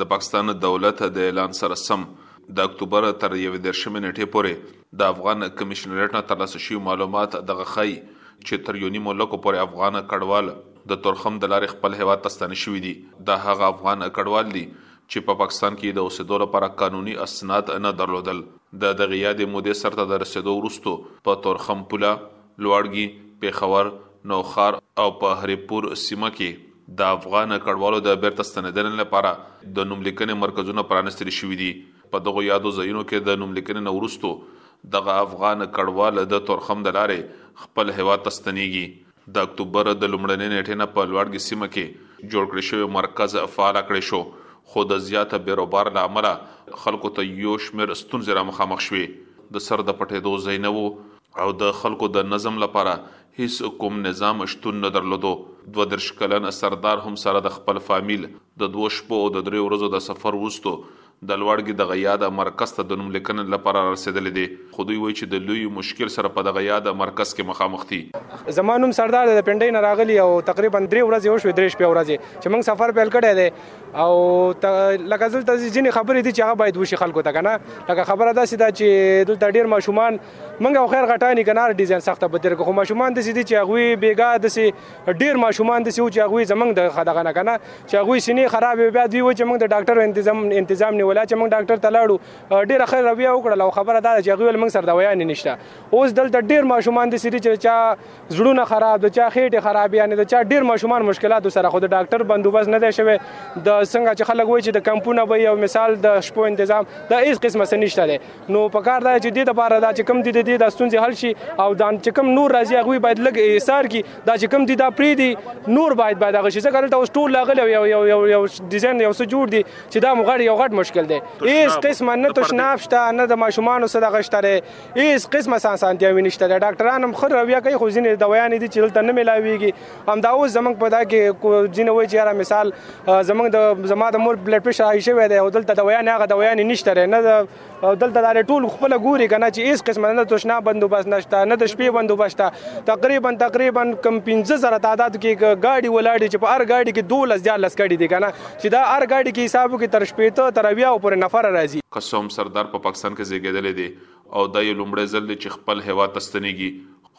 د پاکستان دولت د اعلان سره سم د اکتوبر تر یوې دېرشمې نېټې پورې د افغان کمیشنریټ نه ترلاسه شوي معلومات دغه ښایي چې تر یو نیمو لکو پورې افغان کډوال د تورخم د لارې خپل هیواد ته ستانه شوي دي دا هغه افغان کډوال دي چې په پاکستان کې د اوسېدو لپاره قانوني اسناد نه درلودل د دغې یادې مودې سرته د رسېدو وروسته په تورخم پوله لوړګي پېښور نوښار او په هريپور سیمه کې د افغان کډوالو د بیرته ستنیدنې لپاره د نوملیکنې مرکزونه پرانستل شوي دي. په دغو یادو ځایونو کې د نوملیکنې نه وروسته دغه افغان کډوال د تورخم د لارې خپل هیواد ته ستنیږي. د اکتوبر د لومړنۍ نیټې نه په لواړګي سیمه کې جوړ کړی شوی مرکز فعال کړی شو خو د زیات بیروبار له امله خلکو ته یو شمیر ستونزې را مخامخ شوې. د سر د پټیدو ځای نه وو او د خلکو د نظم لپاره هیڅ کوم نظام شتون نه درلودو دوه دېرش کلن سردار هم سره د خپل فامیل د دوو شپو او د دریو ورځو د سفر وروسته د لواړګي دغه یاد مرکز ته د نوم لیکنې لپاره رارسیدلې دې خو دوی وایي چې د لوی مشکل سره په دغه یاد مرکز کې مخامخ دي. زما نوم سردار دی د پنډۍ نه راغلي او تقریبا درې ورځې وشوې درې شپې او ورځې چې موږ سفر پیل کړی دی او لکه دلته ځینې خبرې دي چې هغه باید وشي خلکو ته کنه لکه خبره داسې ده چې دلته ډیر ماشومان منګه خو خیر غټانی کنار ډیزاین سخته به درګه خو ماشومان د سیدی چې هغه بیګا د سی ډیر ماشومان د سی او چې هغه زمنګ د خدغه نه کنه چې هغه سینې خراب بیا دوی و چې موږ د ډاکټر انتظام انتظام نیولا چې موږ ډاکټر ته لاړو ډیر خیر رویه وکړه او خبره دا چې هغه موږ سره د ویان نشته اوس دلته ډیر ماشومان د سیدی چې چا زړونه خراب د چا خېټه خراب یعنی د چا ډیر ماشومان مشکلات سره خو د ډاکټر بندوبست نه دی شوی د څنګه چې خلک وایي چې د کمپونه به یو مثال د شپو تنظیم د هیڅ قسمه څه نشته دی نو په کار دا چې د لپاره دا چې کم دي د دې د ستونزې حل شي او دا چې کم نور راځي هغه باید لګ ایثار کی دا چې کم دي دا پری دي نور باید باید هغه شي ځکه دلته اوس ټول لاغلی یو یو یو یو ډیزاین یو څه جوړ دي چې دا مغړ یو غټ مشکل دی هیڅ قسمه نه تشناب شته نه د ماشومان سره غشتره هیڅ قسمه سانسانتیاوي نشته د ډاکټران هم خر رویه کوي خو ځینې دوايانې دي چې دلته نه ملاويږي همدا اوس زمنګ په دا کې ځینې وایي چې یاره مثال زمنګ د زما د مور بلډ پرشر هاي شوی دی او دلته دوايانې هغه دوايانې نشته نه دلته دا ټول خپل ګوري کنه چې هیڅ قسمه نه تشنا بندوبست نشته نه د شپې بندوبست تقریبا تقریبا کم 15000 تعداد کې ګاډي ولاړ چې په هر ګاډي کې 12 ځله لس کړي دي کنه چې دا هر ګاډي کې حساب وکړي تر شپېته تر اویاوو پورې نفره راځي. قسوم سردار په پاکستان کې زېږېدلی دی او دا یې لومړی ځل دی چې خپل هېواد ته ستنېږي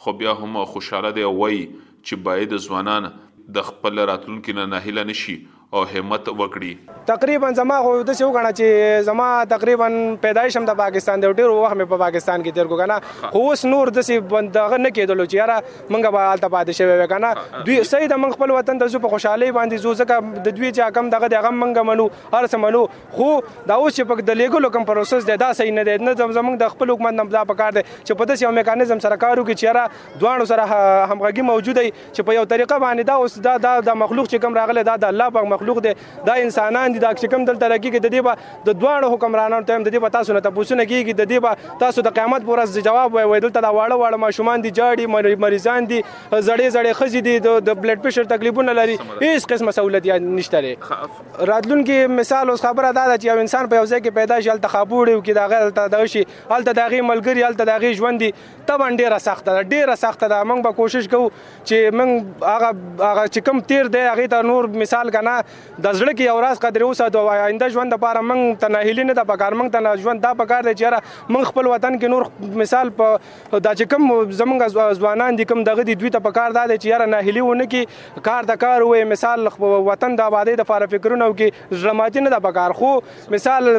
خو بیا هم خوشحاله دی او وايي چې باید ځوانان د خپل راتلونکي نه ناهیله نه شي او همت وکړي. تقریباً زما خو داسې وګڼه چې زما تقریباً پیدایش هم د پاکستان دی او ډېر وخت مې په پاکستان کې تېر کړو که نه خو اوس نور داسې دغه نه کېدلو چې یاره منګه به حالت پاتې شوی وې کنه دوی صحیح د من خپل وطن ته زو په خوشحالي باندې زو ځکه د دوی چې کم دغه د غم منګه منو هر څه منو خو دا اوس چې په د لیګلو کم پروسس دی دا صحیح نه دی نه زمونږ د خپل حکومت نه بلا پکار دی چې په داسې یو میکانیزم سره کارو کې چیرې دوه سره همغږي موجوده چې په یو طریقه باندې دا اوس دا د مخلوق چې کم راغله دا د الله په مخلوق دی دا انسانان دي دا چې کوم دلته لګيږي د دې به د دواړو حکمرانانو ته د دې به تاسو نه تاسو نه کیږي د دې به تاسو د قیامت پر ورځ جواب وای وای دلته دا واړه واړه ماشومان دي جاړي مریضان دي زړې زړې خزي دي د بلډ پريشر تکلیفونه لري هیڅ قسمه سہولت یا نشته لري راتلونکي مثال اوس خبره دا ده چې یو انسان په یو ځای کې پیدا شي هلته خابوړي او کې دا غیر هلته دغه شي هلته دغه ملګري هلته دغه ژوند دي طبعا ډیره سخته ده ډیره سخته ده موږ به کوشش کوو چې موږ هغه هغه چې کوم تیر دی هغه ته نور مثال کنه د زړه کې یو راز قدر وساتو او آینده ژوند لپاره موږ ته ناهیلي نه ده پکار موږ ته ژوند دا پکار دی چې موږ خپل وطن کې نور مثال په دا چې کوم زمونږ ځوانان دي کوم دغه دي دوی ته پکار دا دی چې یاره ناهیلي ونه کی کار د کار وې مثال وطن د آبادی د لپاره فکرونه وکړي زړه ماتي نه ده پکار خو مثال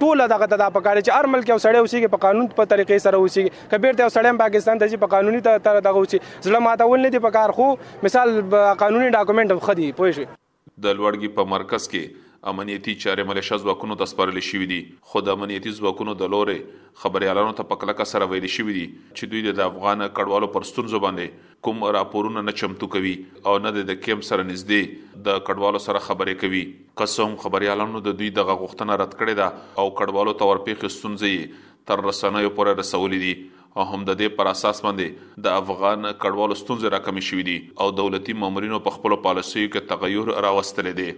ټول دغه ته دا پکاره چې ارمل کې وسړی اوسېږي په قانون په طریقې سره اوسېږي کبیر ته وسړی پاکستان ته چې په قانوني تر دغه اوسي زړه ماته ول نه دي پکار خو مثال قانوني ډاکومېنټ خدي پوه شي د لوړګي په مرکز کې امنیتي چارې ملېشه ځواکونو ته سپارل شوې دي خو د امنیتي ځواکونو د لورې خبریالانو ته په کلکه سره ویل شوي دي چې دوی د افغان کډوالو پر ستونزو باندې کوم راپورونه نه چمتو کوي او نه د کیمپ سره نږدې د کډوالو سره خبرې کوي. که څه هم خبریالانو د دوی دغه غوښتنه رد کړې ده او کډوالو ته ورپېښې ستونزې یې تر رسنیو پورې رسولې دي او هم د دې پر اساس باندې د افغان کډوالو ستونزې راکمې شوې دي او دولتي مامورینو په خپلو پالیسیو کې تغیر راوستلی دی.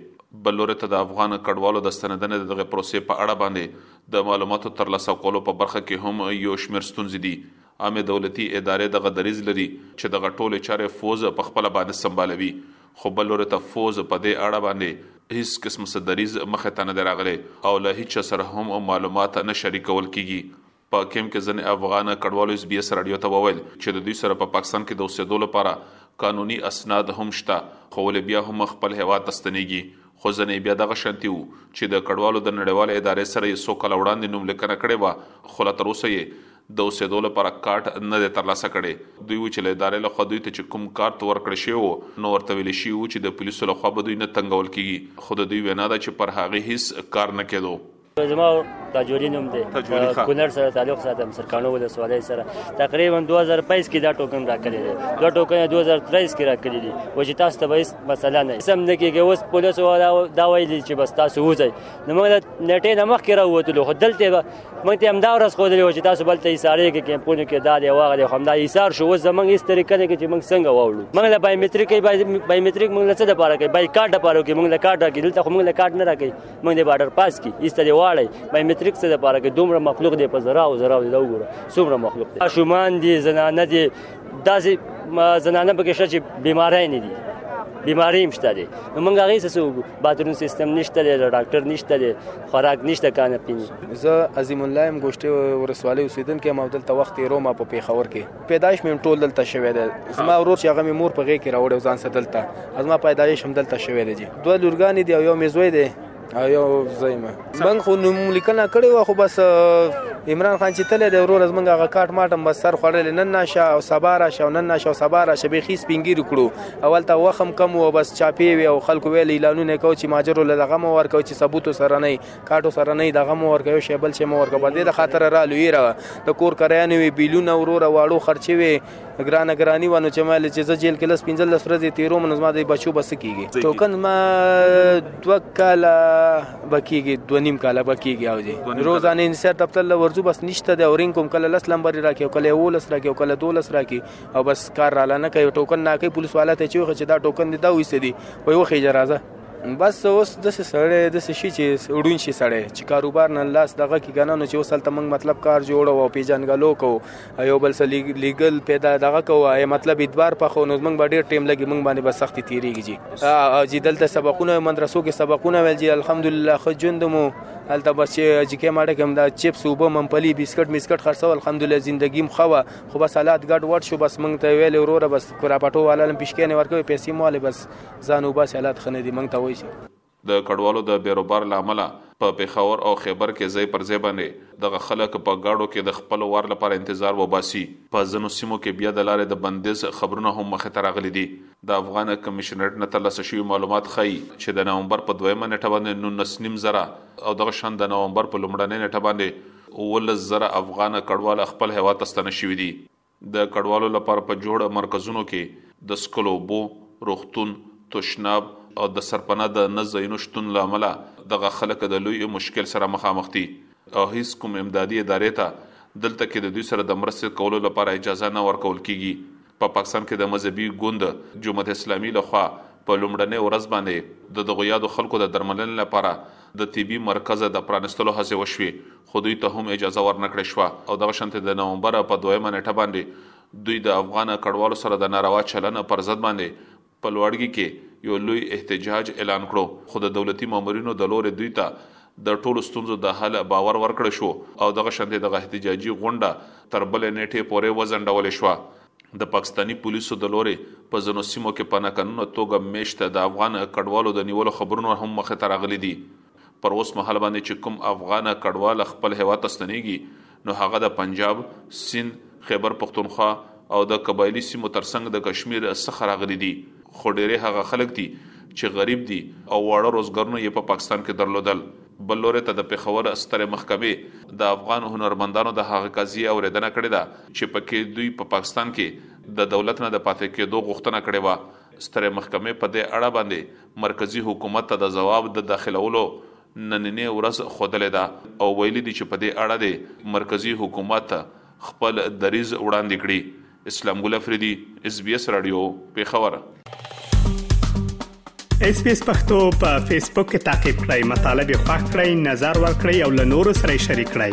بل لوري ته د افغان کډوالو د ستنېدنې د دغې پروسې په اړه باندې د معلوماتو ترلاسه کولو په برخه کې هم یو شمېر ستونزې دي عامې دولتي ادارې دغه دریځ لري چې دغه ټولې چارې فوځ په خپله باندې سمبالوي خو بل لورې ته فوځ په دې اړه باندې هیڅ قسم څه دریځ مخې ته نه دی راغلی او له هیچا سره هم معلومات نه شریکول کیږي په کمپ کې ځینې افغان کډوالو اس بي اس راډیو ته وویل چې د دوی سره په پاکستان کې د اوسیدو لپاره قانوني اسناد هم شته خو ولې بیا هم خپل هیواد ته ستنیږي خو ځینې یې بیا دغه شانتي وو چې د کډوالو د نړیوالې ادارې سره یې څو کاله وړاندې نوم لیکنه کړې وه خو لا تر اوسه یې د اوسېدو لپاره کارت نه دی ترلاسه کړی. دوی وویل چې له ادارې لخوا دوی ته چې کوم کارت ورکړل شوی و، نو ورته ویل شوي وو چې د پولیسو لخوا به دوی نه تنګول کېږي، خو د دوی وینا ده چې پر هغې هیڅ کار نه کېدو. زما تاجولی نوم دی د کونړ سره تعلق ساتم سرکانو ولسوالۍ سره تقریبا 2022 کې دا ټوکن راکړی دی دوه ټوکن 2023 کې راکړی دي و چې تاسو ته به هیڅ مسله نه سم نه کېږي اوس پولیسو دا ویلي چې بس تاسو وځئ نو موږ د نیټې نه مخکې راووتلو خو دلته به موږ ته همدا ورځ خو دلې چې تاسو بل ته ایثارې کې کمپونو کې دا دی واغ دی همدا ایثار شو اوس زمونږ هیڅ طریقه نه کې چې موږ څنګه واولو موږ له بایومټریک بایومټریک موږ له څه د پاره کوي بای کارت د پاره کوي موږ له کارت راکې دلته خو موږ له کارت نه راکې موږ د بارډر پاس کې ایسته دی واړی بایومټریک څه د پاره کې دومره مخلوق دی په زرا او زرا دی دا وګوره څومره مخلوق دی شومان دي زنانه دي داسې زنانه پکې شته چې بیمارای نه دي بیماری هم شته دی نو موږ هغه څه وګو باترون سیستم نشته دی ډاکټر نشته دی خوراک نشته کانه پینی زه عظیم الله ام ګوشته ورسوالې اوسیدونکو یم او دلته وخت یې روما په پیښور کې پیدایش مې ټول دلته شوې ده زما ورور چې هغه مې مور په غې کې راوړ ځان سره دلته زما پیدایش هم دلته شوې ده جی دوه لورګانې دی او یو مې زوی دی او یو زایمه من خو نوم لیکنه کړې و خو بس عمران خان چې تل د ورور زمنګ هغه کاټ ماټم بس سر خړل نن ناشه او سبا راشه نن ناشه او سبا راشه به خیس پینګیر کړو اول ته وخت هم کم و او بس چاپې وې او خلکو ویل اعلانونه یې کوه چې مهاجرو له دغه مو ورکوه چې ثبوت ورسره نه وي کارټو سره نه وي دغه مو ورکوه یو شی بل شی مو ورکوه په دې د خاطره رالو ویره وه د کور کرایه نه وي بیلونه وروره واړو خرچې وې ګرانه ګراني وه نو چې ما چې زه جیل کې لس پنځلس ورځې تېروم نو زما د بچو به څه کېږي ټوکن ما دوه کاله به کېږي دوه نیم کاله به کېږي او دي روزانه انسر دفتر له ورځو بس نشته دی او رینګ کوم کله لس لمبرې راکړي او کله یولس راکړي او کله دولس راکړي او بس کار را لنه کوي ټوکن نه کوي پولیس والا ته چې چې دا ټوکن دی دا وېسته دی وای وخی اجازه بس اوس د څه سړی د څه شي چې وډون شي سړی چې کاروبار نه لاس دغه کې غنه نو چې وسل ته موږ مطلب کار جوړو او پیجنګلو کو یو بل سلی لیګل پیدا دغه کو ای مطلب ادوار په خو نو موږ به ډیر ټیم لګي موږ باندې بس سختي تیریږي جی او جی دلته سبقونه مدرسو کې سبقونه ویل جی الحمدلله خو جوند مو هلته بس چې کې ماډه کوم دا چپس وبم ممپلی بسکټ مسکټ خرڅول الحمدلله زندگیم خو خو بس حالات ګډ وډ شو بس مونږ ته ویل وروره بس کراپټو والا لم پیشکې نه ورکوي پیسې مو والي بس ځان وباس حالات خنه دي مونږ ته وایي چې د کډوالو د بیروبار له امله په پېښور او خېبر کې ځای پر ځای باندې دغه خلک په ګاډو کې د خپل وار لپاره انتظار وباسي. په ځینو سیمو کې بیا د لارې د بندیز خبرونه هم مخې ته راغلي دي. د افغان کمېشنرېټ نه ترلاسه شوي معلومات ښايي چې د نومبر په دویمه نېټه باندې نولس نیم زره او دغه شان د نومبر په لومړنۍ نېټه باندې اوولس زره افغان کډوال خپل هېواد ته ستانه شوي دي. د کډوالو لپاره په جوړ مرکزونو کې د څښلو اوبو، روغتون، تشناب او د سرپناه د نه ځایونو شتون له امله دغه خلک د لوی مشکل سره مخامخ دي او هیڅ کوم امدادي ادارې ته دلته کې د دوی سره د مرستې کولو لپاره اجازه نه ورکول کیږي په پاکستان کې د مذهبي ګوند جمعت اسلامي له خوا په لومړنۍ ورځ باندې د دغو یادو خلکو د درملنې لپاره د طبي مرکز د پرانستلو هڅې وشوې خو دوی ته هم اجازه ورنکړې شوه او دغه شانتې د نومبر په دویمه نیټه باندې دوی د افغان کډوالو سره د ناروا چلن پر ضد باندې په لوړګي کې يو لوی احتجاج اعلان کړو خو د دولتي مامورينو د لورې دوی ته د ټولو ستونزو د حل باور ورکړل شو او دغه شانتې دغه احتجاجي غونډه تر بلې نېټې پورې وځنډول شوه. د پاکستاني پوليسو د لورې په ځينو سيمو کې په ناقانونه توګه مېشته د افغان کډوالو د نيولو خبرونه هم مخې ته راغلي دي. پر اوس مهال باندې چې کوم افغانه کډوال خپل هېواد ته ستنېږي نو هغه د پنجاب، سیند، خیبر پښتونخوا او د قبایلي سیمو تر څنګ د کشمیر څخه راغلي دي خو ډېری هغه خلک دي چې غریب دي او واړه روزګارونه یې په پاکستان کې درلودل. بل لورې ته د پېښور سترې محکمې د افغان هنرمندانو د هغه قضیې اورېدنه کړې ده چې په کې دوی په پاکستان کې د دولت نه د پاتې کېدو غوښتنه کړې وه. سترې محکمې په دې اړه باندې مرکزي حکومت ته د ځواب د داخلولو نننۍ ورځ ښودلې ده او ویلي دي چې په دې اړه دې مرکزي حکومت خپل دریځ وړاندې کړي. اسلام ګل افریدي، اس بي اس راډیو، پېښور. اس بي اس پختو په فیسبوک کې تا کې پلی مطلب یو فاک کړئ نظر ور کړئ او له نورو سره شریک کړئ.